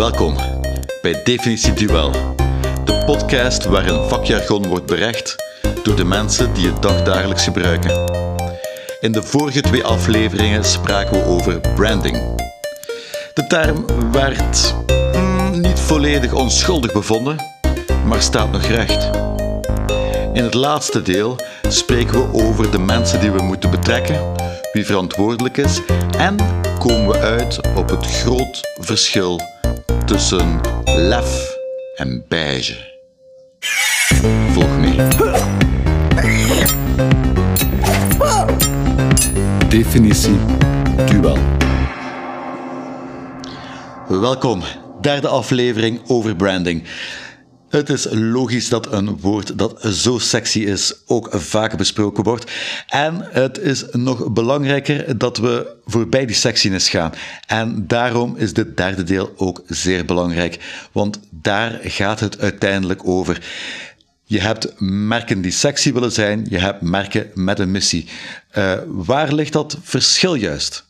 Welkom bij Definitie Duel, de podcast waarin vakjargon wordt berecht door de mensen die het dagdagelijks gebruiken. In de vorige twee afleveringen spraken we over branding. De term werd mm, niet volledig onschuldig bevonden, maar staat nog recht. In het laatste deel spreken we over de mensen die we moeten betrekken, wie verantwoordelijk is en komen we uit op het groot verschil tussen lef en beige. Volg mee. Definitie duel. Welkom, derde aflevering over branding. Het is logisch dat een woord dat zo sexy is ook vaak besproken wordt. En het is nog belangrijker dat we voorbij die sexiness gaan. En daarom is dit derde deel ook zeer belangrijk. Want daar gaat het uiteindelijk over. Je hebt merken die sexy willen zijn, je hebt merken met een missie. Uh, waar ligt dat verschil juist?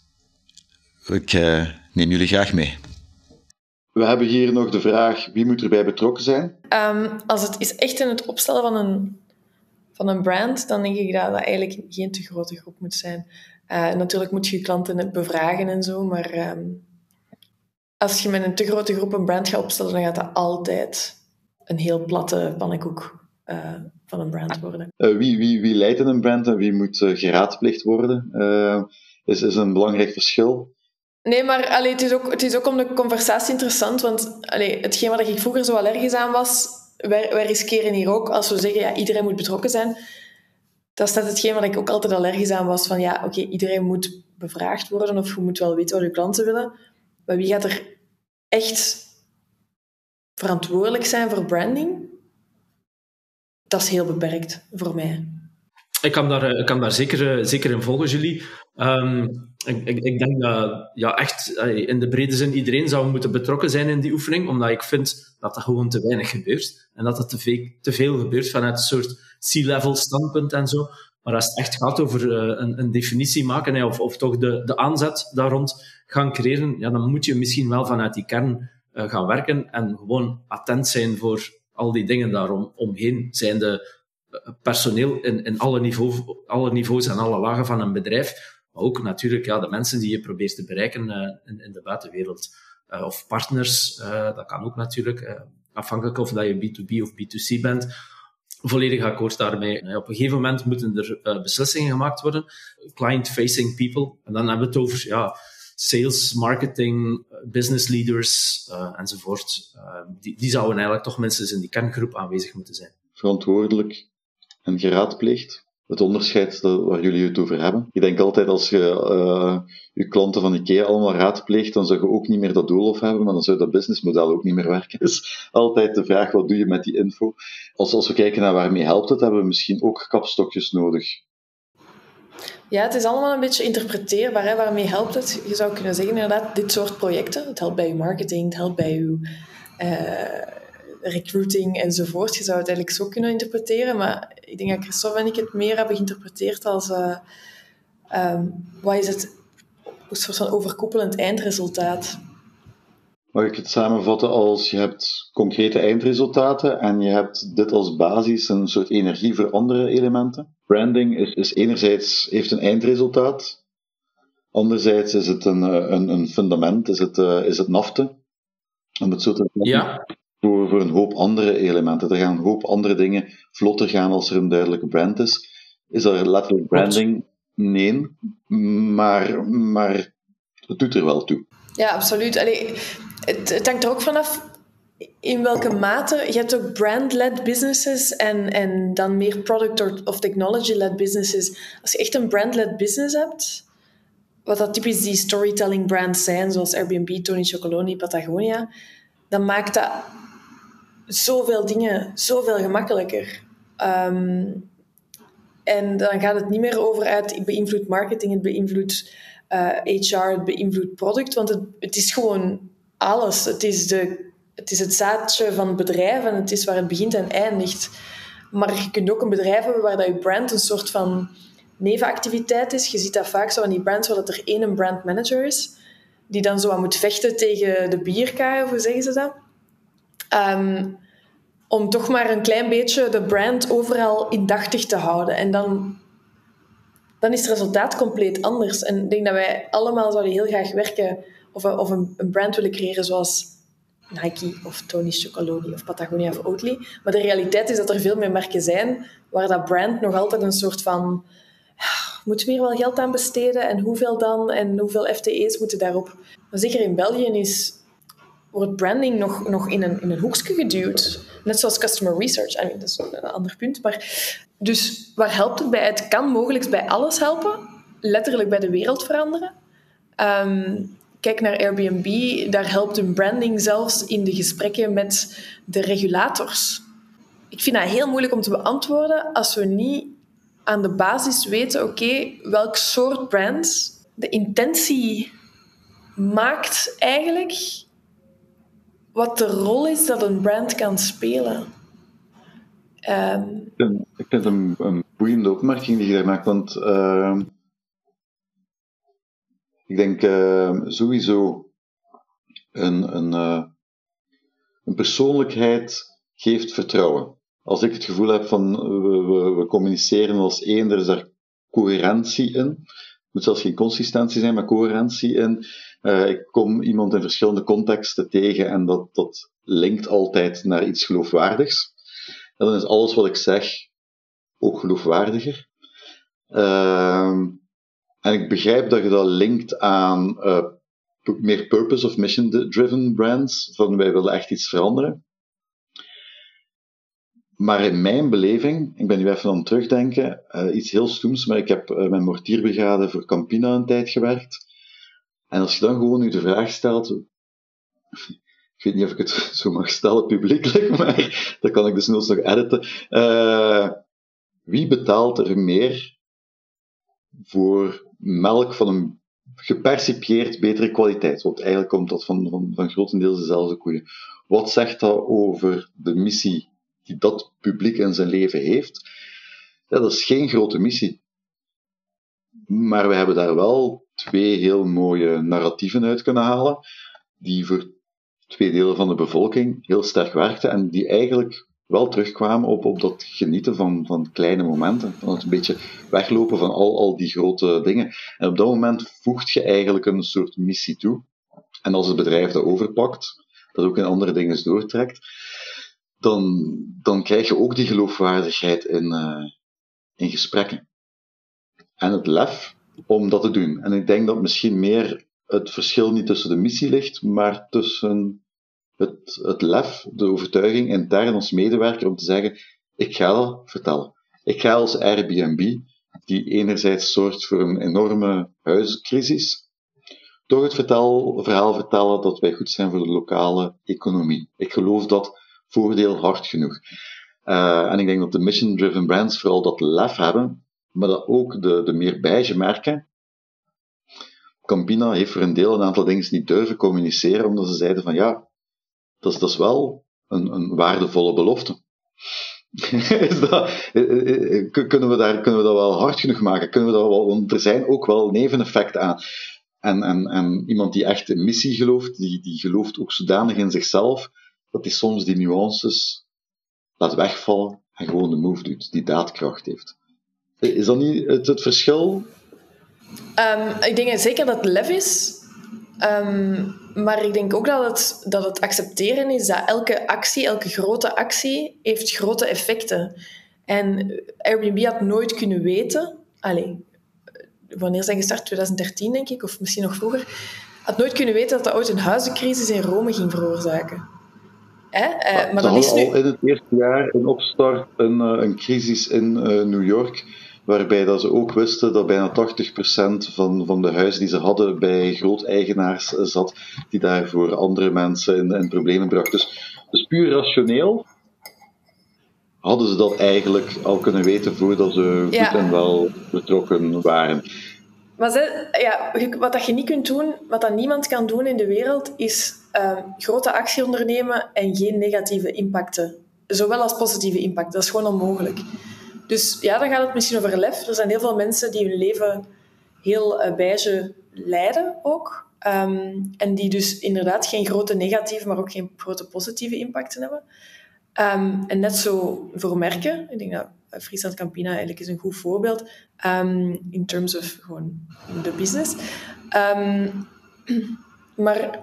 Ik uh, neem jullie graag mee. We hebben hier nog de vraag, wie moet erbij betrokken zijn? Um, als het is echt in het opstellen van een, van een brand, dan denk ik dat dat eigenlijk geen te grote groep moet zijn. Uh, natuurlijk moet je je klanten bevragen en zo, maar um, als je met een te grote groep een brand gaat opstellen, dan gaat dat altijd een heel platte pannenkoek uh, van een brand worden. Uh, wie, wie, wie leidt een brand en wie moet geraadpleegd worden? is, is een belangrijk verschil. Nee, maar allee, het, is ook, het is ook om de conversatie interessant, want allee, hetgeen waar ik vroeger zo allergisch aan was, wij, wij riskeren hier ook, als we zeggen, ja, iedereen moet betrokken zijn, dat staat hetgeen waar ik ook altijd allergisch aan was, van ja, oké, iedereen moet bevraagd worden, of je moet wel weten wat je klanten willen, maar wie gaat er echt verantwoordelijk zijn voor branding? Dat is heel beperkt voor mij. Ik kan daar, ik kan daar zeker, zeker in volgen, Julie. Um, ik, ik, ik, denk dat ja, echt in de brede zin iedereen zou moeten betrokken zijn in die oefening, omdat ik vind dat dat gewoon te weinig gebeurt. En dat het te veel, gebeurt vanuit een soort C-level standpunt en zo. Maar als het echt gaat over uh, een, een, definitie maken, of, of toch de, de aanzet daar rond gaan creëren, ja, dan moet je misschien wel vanuit die kern uh, gaan werken en gewoon attent zijn voor al die dingen daarom omheen. Zijn de personeel in, in alle, niveau, alle niveaus en alle lagen van een bedrijf maar ook natuurlijk ja, de mensen die je probeert te bereiken uh, in, in, de buitenwereld. Uh, of partners, uh, dat kan ook natuurlijk, afhankelijk of dat je B2B of B2C bent. Volledig akkoord daarmee. Op een gegeven moment moeten er beslissingen gemaakt worden. Client-facing people. En dan hebben we het over ja, sales, marketing, business leaders enzovoort. die, die zouden eigenlijk toch minstens in die kerngroep aanwezig moeten zijn. Verantwoordelijk en geraadpleegd het onderscheid waar jullie het over hebben. Ik denk altijd als je uh, je klanten van IKEA allemaal raadpleegt, dan zou je ook niet meer dat doolhof hebben, maar dan zou dat businessmodel ook niet meer werken. Dus altijd de vraag, wat doe je met die info? Als, als we kijken naar waarmee helpt het, hebben we misschien ook kapstokjes nodig. Ja, het is allemaal een beetje interpreteerbaar. Hè? Waarmee helpt het? Je zou kunnen zeggen, inderdaad, dit soort projecten. Het helpt bij je marketing, het helpt bij je uh, recruiting enzovoort. Je zou het eigenlijk zo kunnen interpreteren, maar ik denk dat Christophe en ik het meer hebben geïnterpreteerd als uh, um, wat is het een soort van overkoepelend eindresultaat. Mag ik het samenvatten als je hebt concrete eindresultaten en je hebt dit als basis een soort energie voor andere elementen? Branding is, is enerzijds heeft een eindresultaat, anderzijds is het een, eh, een, een fundament, is het, uh, is het nafte, om het zo te zeggen. Ja voor, voor een hoop andere elementen. Er gaan een hoop andere dingen vlotter gaan als er een duidelijke brand is. Is er letterlijk branding? Nee, maar, maar het doet er wel toe. Ja, absoluut. Allee, het, het hangt er ook vanaf in welke mate. Je hebt ook brand-led businesses en, en dan meer product- of technology-led businesses. Als je echt een brand-led business hebt, wat dat typisch die storytelling brands zijn, zoals Airbnb, Tony Chocoloni, Patagonia, dan maakt dat zoveel dingen zoveel gemakkelijker. Um, en dan gaat het niet meer over uit, het beïnvloedt marketing, het beïnvloedt HR, het beïnvloedt product, want het, het is gewoon alles. Het is, de, het is het zaadje van het bedrijf en het is waar het begint en eindigt. Maar je kunt ook een bedrijf hebben waar dat je brand een soort van nevenactiviteit is. Je ziet dat vaak zo in die brands waar dat er één brand manager is. die dan zo aan moet vechten tegen de bierkaai, of hoe zeggen ze dat? Ehm, om toch maar een klein beetje de brand overal indachtig te houden. En dan, dan is het resultaat compleet anders. En ik denk dat wij allemaal zouden heel graag werken of, of een, een brand willen creëren zoals Nike of Tony's Chocolonely of Patagonia of Oatly. Maar de realiteit is dat er veel meer merken zijn waar dat brand nog altijd een soort van... Moeten we wel geld aan besteden? En hoeveel dan? En hoeveel FTE's moeten daarop? Maar zeker in België is, wordt branding nog, nog in, een, in een hoekje geduwd. Net zoals customer research. Dat is een ander punt. Maar, dus waar helpt het bij? Het kan mogelijk bij alles helpen. Letterlijk bij de wereld veranderen. Ehm, kijk naar Airbnb. Daar helpt hun branding zelfs in de gesprekken met de regulators. Ik vind dat heel moeilijk om te beantwoorden als we niet aan de basis weten, oké, welk soort brand de intentie maakt eigenlijk wat de rol is dat een brand kan spelen. Um, ik vind het een, boeiende opmerking die je daar maakt, want uh, ik denk uh, sowieso een, een, uh, een persoonlijkheid geeft vertrouwen. Als ik het gevoel heb van we, we, we communiceren als één, er is daar coherentie in. Het moet zelfs geen consistentie zijn, maar coherentie in. Uh, ik kom iemand in verschillende contexten tegen en dat, dat linkt altijd naar iets geloofwaardigs. En dan is alles wat ik zeg ook geloofwaardiger. Uh, en ik begrijp dat je dat linkt aan uh, meer purpose of mission-driven brands, van wij willen echt iets veranderen. Maar in mijn beleving, ik ben nu even aan het terugdenken, uh, iets heel stoems, maar ik heb mijn mortierbrigade voor Campina een tijd gewerkt. En als je dan gewoon nu de vraag stelt, ik weet niet of ik het zo mag stellen publiekelijk, maar dat kan ik dus nog editen. Uh, wie betaalt er meer voor melk van een gepercipieerd betere kwaliteit? Want eigenlijk komt dat van, van, van grotendeels dezelfde koeien. Wat zegt dat over de missie die dat publiek in zijn leven heeft? Dat is geen grote missie. Maar we hebben daar wel twee heel mooie narratieven uit kunnen halen, die voor twee delen van de bevolking heel sterk werkten en die eigenlijk wel terugkwamen op, op dat genieten van, van kleine momenten. Van het een beetje weglopen van al, al die grote dingen. En op dat moment voegt je eigenlijk een soort missie toe. En als het bedrijf dat overpakt, dat ook in andere dingen doortrekt, dan, dan krijg je ook die geloofwaardigheid in, uh, in gesprekken. En het lef om dat te doen. En ik denk dat misschien meer het verschil niet tussen de missie ligt, maar tussen het, het lef, de overtuiging intern als medewerker om te zeggen, ik ga dat vertellen. Ik ga als Airbnb, die enerzijds zorgt voor een enorme huizencrisis, toch het verhaal vertellen dat wij goed zijn voor de lokale economie. Ik geloof dat voordeel hard genoeg. Uh, en ik denk dat de mission-driven brands vooral dat lef hebben, maar dat ook de, de meer beige merken. Campina heeft voor een deel een aantal dingen niet durven communiceren, omdat ze zeiden van ja, dat is, dat is wel een, een waardevolle belofte. is dat, eh, eh, kunnen, we daar, kunnen we dat wel hard genoeg maken? Kunnen we dat wel, want er zijn ook wel neveneffecten aan. En, en, en iemand die echt een missie gelooft, die, die gelooft ook zodanig in zichzelf, dat hij soms die nuances laat wegvallen en gewoon de move doet, die daadkracht heeft. Is dat niet het, het verschil? Um, ik denk zeker dat het lef is. Um, maar ik denk ook dat het, dat het accepteren is dat elke actie, elke grote actie, heeft grote effecten. En Airbnb had nooit kunnen weten... Allez, wanneer zijn gestart? 2013, denk ik, of misschien nog vroeger. Had nooit kunnen weten dat dat ooit een huizencrisis in Rome ging veroorzaken. Hè? Uh, maar dat is nu... al in het eerste jaar in opstart een, uh, een crisis in uh, New York waarbij dat ze ook wisten dat bijna 80% van, van de huizen die ze hadden bij grooteigenaars zat, die daarvoor andere mensen in, in problemen bracht. Dus, dus puur rationeel hadden ze dat eigenlijk al kunnen weten voordat ze goed en wel betrokken waren. Maar ze, ja, wat dat je niet kunt doen, wat dat niemand kan doen in de wereld, is uh, grote actie ondernemen en geen negatieve impacten. Zowel als positieve impact. Dat is gewoon onmogelijk. Dus ja, dan gaat het misschien over lef. Er zijn heel veel mensen die hun leven heel uh, beige leiden ook. Ehm, en die dus inderdaad geen grote negatieve, maar ook geen grote positieve impacten hebben. Ehm, en net zo voor merken, ik denk dat Friesland Campina eigenlijk is een goed voorbeeld um, in terms of gewoon de business. maar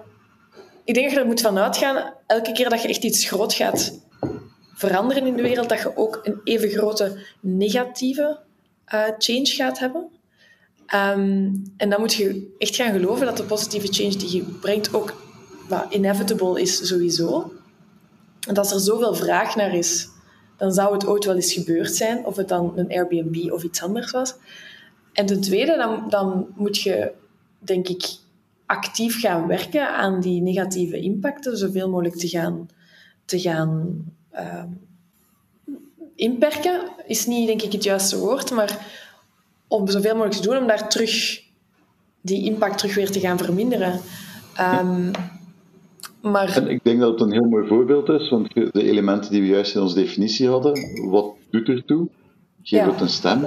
ik denk dat je er moet van uitgaan, elke keer dat je echt iets groot gaat veranderen in de wereld, dat je ook een even grote negatieve uh, change gaat hebben. Um, en dan moet je echt gaan geloven dat de positieve change die je brengt ook wat inevitable is sowieso. En als er zoveel vraag naar is, dan zou het ooit wel eens gebeurd zijn, of het dan een Airbnb of iets anders was. En ten tweede, dan, dan moet je, denk ik, actief gaan werken aan die negatieve impacten, zoveel mogelijk te gaan, te gaan uh, inperken. Is niet, denk ik, het juiste woord, maar om zoveel mogelijk te doen om daar terug die impact terug weer te gaan verminderen. Um, maar... En ik denk dat het een heel mooi voorbeeld is, want de elementen die we juist in onze definitie hadden, wat doet ertoe? Geef ja. het een stem.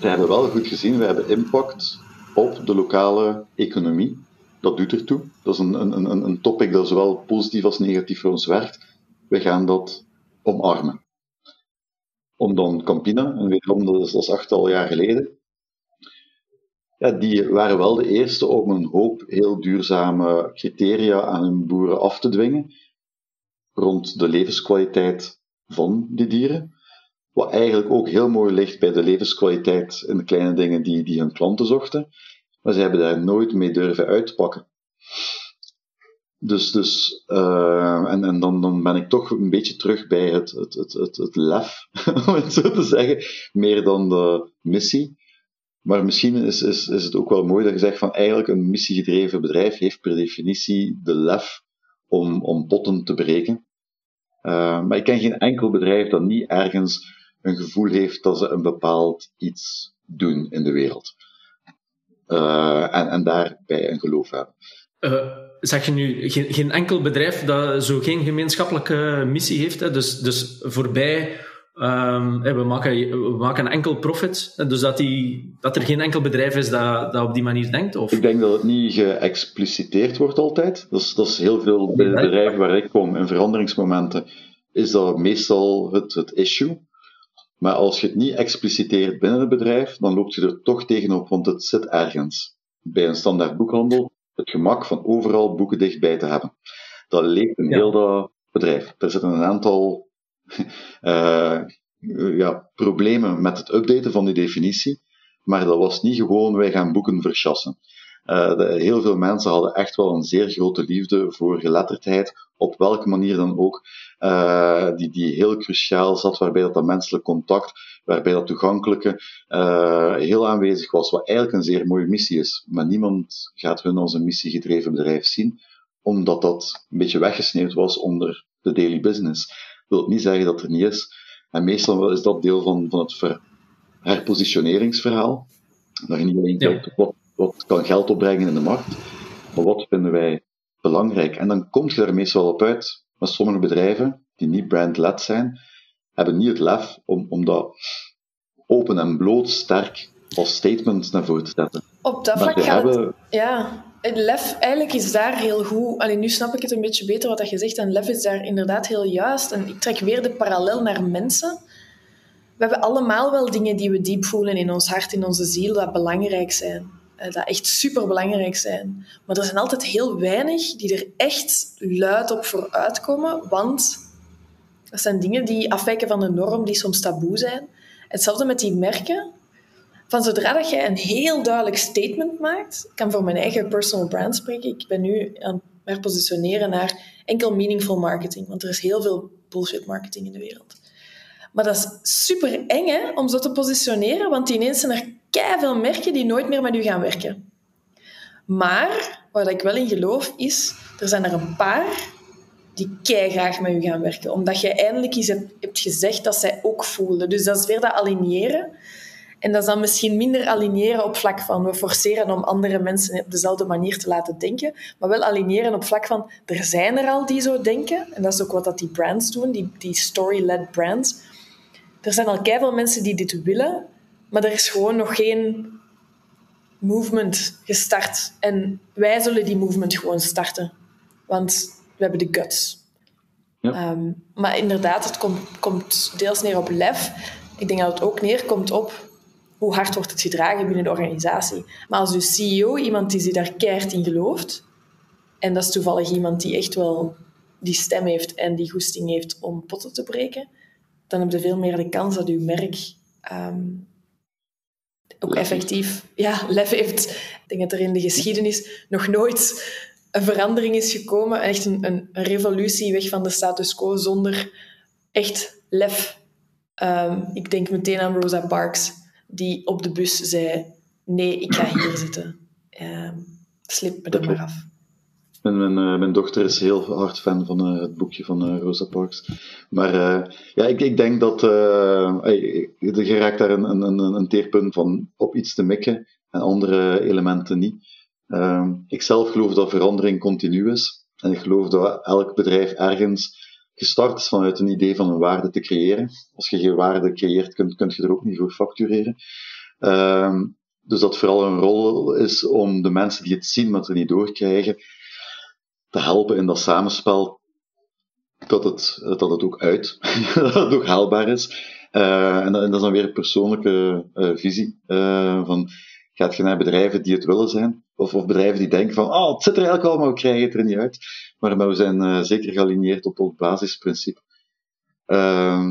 We hebben wel goed gezien, we hebben impact op de lokale economie. Dat doet ertoe. Dat is een, een, een, een topic dat zowel positief als negatief voor ons werkt. We gaan dat omarmen om dan Campina, en wederom dat is, dat achttal jaar geleden, ja, die waren wel de eerste om een hoop heel duurzame criteria aan hun boeren af te dwingen rond de levenskwaliteit van die dieren. Wat eigenlijk ook heel mooi ligt bij de levenskwaliteit in de kleine dingen die, die hun klanten zochten. Maar ze hebben daar nooit mee durven uitpakken. Dus, dus uh, en, en dan, dan ben ik toch een beetje terug bij het, het, het, het, het lef, om het zo te zeggen, meer dan de missie. Maar misschien is, is, is het ook wel mooi dat je zegt van eigenlijk een missiegedreven bedrijf heeft per definitie de lef om, om potten te breken. Uh, maar ik ken geen enkel bedrijf dat niet ergens een gevoel heeft dat ze een bepaald iets doen in de wereld. Uh, en, en daarbij een geloof hebben. Uh zeg je nu, geen, geen enkel bedrijf dat zo geen gemeenschappelijke missie heeft. Hè? Dus, dus voorbij, um, we, maken, we maken enkel profit. Dus dat, die, dat er geen enkel bedrijf is dat, dat op die manier denkt? Of? Ik denk dat het niet geëxpliciteerd wordt altijd. Dat is, dat is heel veel bij de bedrijven waar ik kom, in veranderingsmomenten, is dat meestal het, het issue. Maar als je het niet expliciteert binnen het bedrijf, dan loop je er toch tegenop, want het zit ergens. Bij een standaard boekhandel het gemak van overal boeken dichtbij te hebben. Dat leeft in heel dat bedrijf. Er zitten een aantal uh, ja, problemen met het updaten van die definitie, maar dat was niet gewoon wij gaan boeken verschassen. Uh, de, heel veel mensen hadden echt wel een zeer grote liefde voor geletterdheid, op welke manier dan ook, uh, die, die heel cruciaal zat, waarbij dat, dat menselijk contact, waarbij dat toegankelijke uh, heel aanwezig was, wat eigenlijk een zeer mooie missie is. Maar niemand gaat hun als een missiegedreven bedrijf zien, omdat dat een beetje weggesneeuwd was onder de daily business. Dat wil niet zeggen dat er niet is. En meestal is dat deel van, van het herpositioneringsverhaal. Dat je niet alleen kijkt wat wat kan geld opbrengen in de markt, maar wat vinden wij belangrijk? En dan kom je er meestal op uit. Maar sommige bedrijven, die niet brand-led zijn, hebben niet het lef om, om dat open en bloot sterk als statement naar voren te zetten. Op dat vlak gaat hebben... Ja, het lef eigenlijk is daar heel goed. Alleen nu snap ik het een beetje beter wat je zegt. En lef is daar inderdaad heel juist. En ik trek weer de parallel naar mensen. We hebben allemaal wel dingen die we diep voelen in ons hart, in onze ziel, dat belangrijk zijn. Eh, dat echt super belangrijk zijn. Maar er zijn altijd heel weinig die er echt luid op vooruit komen, want dat zijn dingen die afwijken van de norm, die soms taboe zijn. Hetzelfde met die merken. Van zodra dat je een heel duidelijk statement maakt, ik kan voor mijn eigen personal brand spreken, ik ben nu aan het herpositioneren naar enkel meaningful marketing, want er is heel veel bullshit marketing in de wereld. Maar dat is super eng hè, om zo te positioneren, want ineens zijn er veel merken die nooit meer met u gaan werken. Maar, wat ik wel in geloof, is, er zijn er een paar die kei graag met u gaan werken. Omdat je eindelijk iets hebt gezegd dat zij ook voelen. Dus dat is weer dat aligneren. En dat is dan misschien minder aligneren op vlak van we forceren om andere mensen op dezelfde manier te laten denken, maar wel aligneren op vlak van er zijn er al die zo denken. En dat is ook wat dat die brands doen, die, die story-led brands. Er zijn al veel mensen die dit willen, maar er is gewoon nog geen movement gestart. En wij zullen die movement gewoon starten. Want we hebben de guts. Ja. Ehm, maar inderdaad, het komt, komt deels neer op lef. Ik denk dat het ook neerkomt op hoe hard wordt het gedragen binnen de organisatie. Maar als uw CEO iemand die zich daar keihard in gelooft, en dat is toevallig iemand die echt wel die stem heeft en die goesting heeft om potten te breken, dan heb je veel meer de kans dat uw merk ehm, ook effectief ja, lef heeft. Ik denk dat er in de geschiedenis nog nooit een verandering is gekomen, echt een, een, revolutie weg van de status quo zonder echt lef. Ehm, ik denk meteen aan Rosa Parks, die op de bus zei: Nee, ik ga hier zitten. Uh, slip me er maar af. Mijn, mijn, eh, dochter is heel hard fan van uh, het boekje van uh, Rosa Parks. Maar ja, ik, ik denk dat je raakt daar een, een, een teerpunt van op iets te mikken en andere elementen niet. Ehm, ik zelf geloof dat verandering continu is. En ik geloof dat elk bedrijf ergens gestart is vanuit een idee van een waarde te creëren. Als je geen waarde creëert, kun, je er ook niet voor factureren. Ehm, dus dat vooral een rol is om de mensen die het zien, maar er niet doorkrijgen, te helpen in dat samenspel, dat het, dat het ook uit, dat het ook haalbaar is. Uh, en, dat, is dan weer een persoonlijke uh, visie. Uh, van, gaat je naar bedrijven die het willen zijn, of, of bedrijven die denken van, oh, het zit er eigenlijk al, maar we krijgen het er niet uit. Maar, we zijn uh, zeker gealigneerd op het basisprincipe. Uh,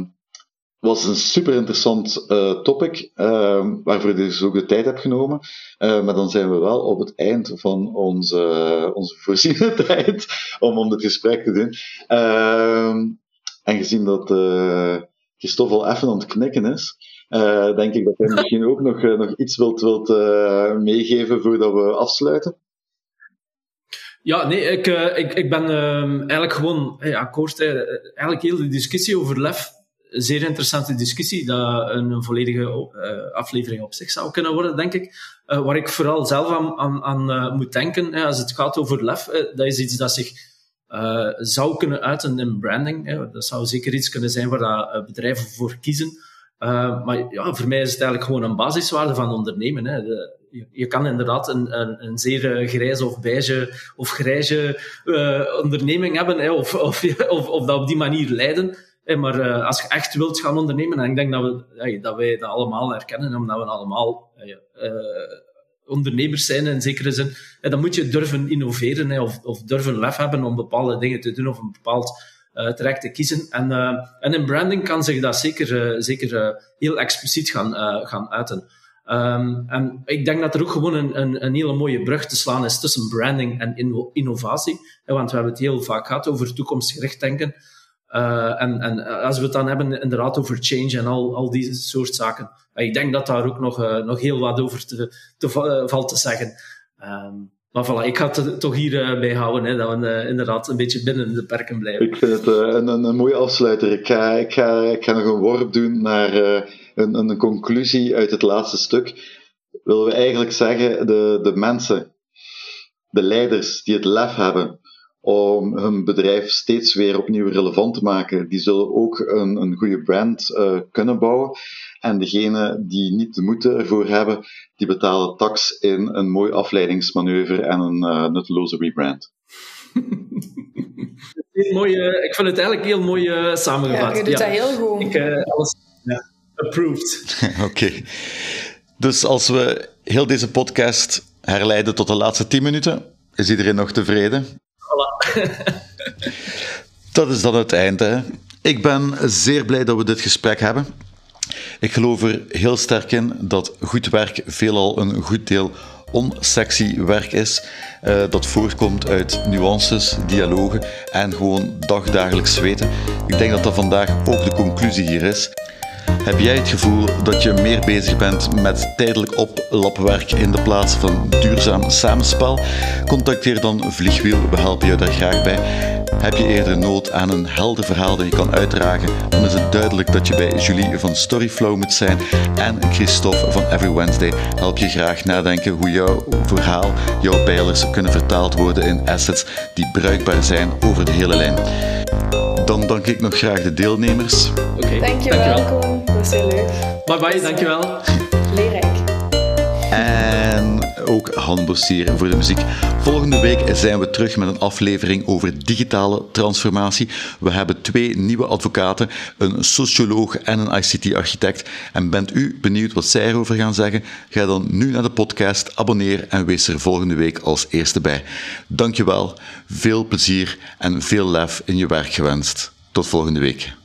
was een super interessant uh, topic, uh, waarvoor ik dus ook de tijd heb genomen. Uh, maar dan zijn we wel op het eind van onze, onze voorziene tijd om, om dit gesprek te doen. Ehm, en gezien dat Christophe al even aan het knikken is, uh, denk ik dat hij misschien ook nog, uh, nog iets wilt, wilt uh, meegeven voordat we afsluiten. Ja, nee, ik, ik, ik ben ehm, eigenlijk gewoon hey, akkoord. eigenlijk heel de discussie over lef, zeer interessante discussie, dat een, een volledige aflevering op zich zou kunnen worden, denk ik. waar ik vooral zelf aan, aan, aan moet denken, als het gaat over lef, dat is iets dat zich zou kunnen uiten in branding. dat zou zeker iets kunnen zijn waar dat, bedrijven voor kiezen. Uh, maar ja, voor mij is het eigenlijk gewoon een basiswaarde van ondernemen. Hè. Je, kan inderdaad een, een, een, zeer eh, grijze of beige of grijze onderneming hebben, hè, of, of, of, dat op die manier leiden. Hè. Maar als je echt wilt gaan ondernemen, en ik denk dat, we, dat wij dat allemaal herkennen, omdat we allemaal ondernemers zijn in zekere zin, dan moet je durven innoveren hè, of, of durven lef hebben om bepaalde dingen te doen of een bepaald uh, terecht te kiezen. En, uh, en in branding kan zich dat zeker, uh, zeker heel expliciet gaan, gaan uiten. Um, en ik denk dat er ook gewoon een, een, een, hele mooie brug te slaan is tussen branding en inno innovatie. Want we hebben het heel vaak gehad over toekomstgericht denken. En, en als we het dan hebben inderdaad over change en al, al die soort zaken. ik denk dat daar ook nog, nog heel wat over te, te valt te zeggen. Um, maar voilà, ik ga het toch hier uh, bij houden, hè, dat we inderdaad een beetje binnen de perken blijven. Ik vind het een, een, mooie afsluiter. Ik ga, ik, ga, ik ga nog een worp doen naar een, een conclusie uit het laatste stuk. Willen we eigenlijk zeggen, de, de mensen, de leiders die het lef hebben om hun bedrijf steeds weer opnieuw relevant te maken, die zullen ook een, een goede brand kunnen bouwen. En degenen die niet de moed ervoor hebben, die betalen tax in een mooi afleidingsmanoeuvre en een uh, nutteloze rebrand. mooie, ik vind het eigenlijk heel mooi uh, samengevat. Ja, je doet dat heel goed. Ik, uh, alles ja, approved. Oké. Dus als we heel deze podcast herleiden tot de laatste 10 minuten, is iedereen nog tevreden? Dat is dan het einde. Ik ben zeer blij dat we dit gesprek hebben. Ik geloof er heel sterk in dat goed werk veelal een goed deel onsexy werk is. Uh, dat voortkomt uit nuances, dialogen en gewoon dagdagelijks weten. Ik denk dat dat vandaag ook de conclusie hier is. Heb jij het gevoel dat je meer bezig bent met tijdelijk oplapwerk in de plaats van duurzaam samenspel? Contacteer dan Vliegwiel, we helpen je daar graag bij. Heb je eerder nood aan een helder verhaal dat je kan uitdragen, dan is het duidelijk dat je bij Julie van Storyflow moet zijn en Christophe van Every Wednesday help je graag nadenken hoe jouw verhaal, jouw pijlers kunnen vertaald worden in assets die bruikbaar zijn over de hele lijn. Dan dank ik nog graag de deelnemers. Oké, okay, dankjewel. dankjewel. Dat was heel leuk. Bye bye, dankjewel. Leerrijk. Ook Han Bossier voor de muziek. Volgende week zijn we terug met een aflevering over digitale transformatie. We hebben twee nieuwe advocaten, een socioloog en een ICT-architect. En bent u benieuwd wat zij erover gaan zeggen? Ga dan nu naar de podcast, abonneer en wees er volgende week als eerste bij. Dankjewel, veel plezier en veel lef in je werk gewenst. Tot volgende week.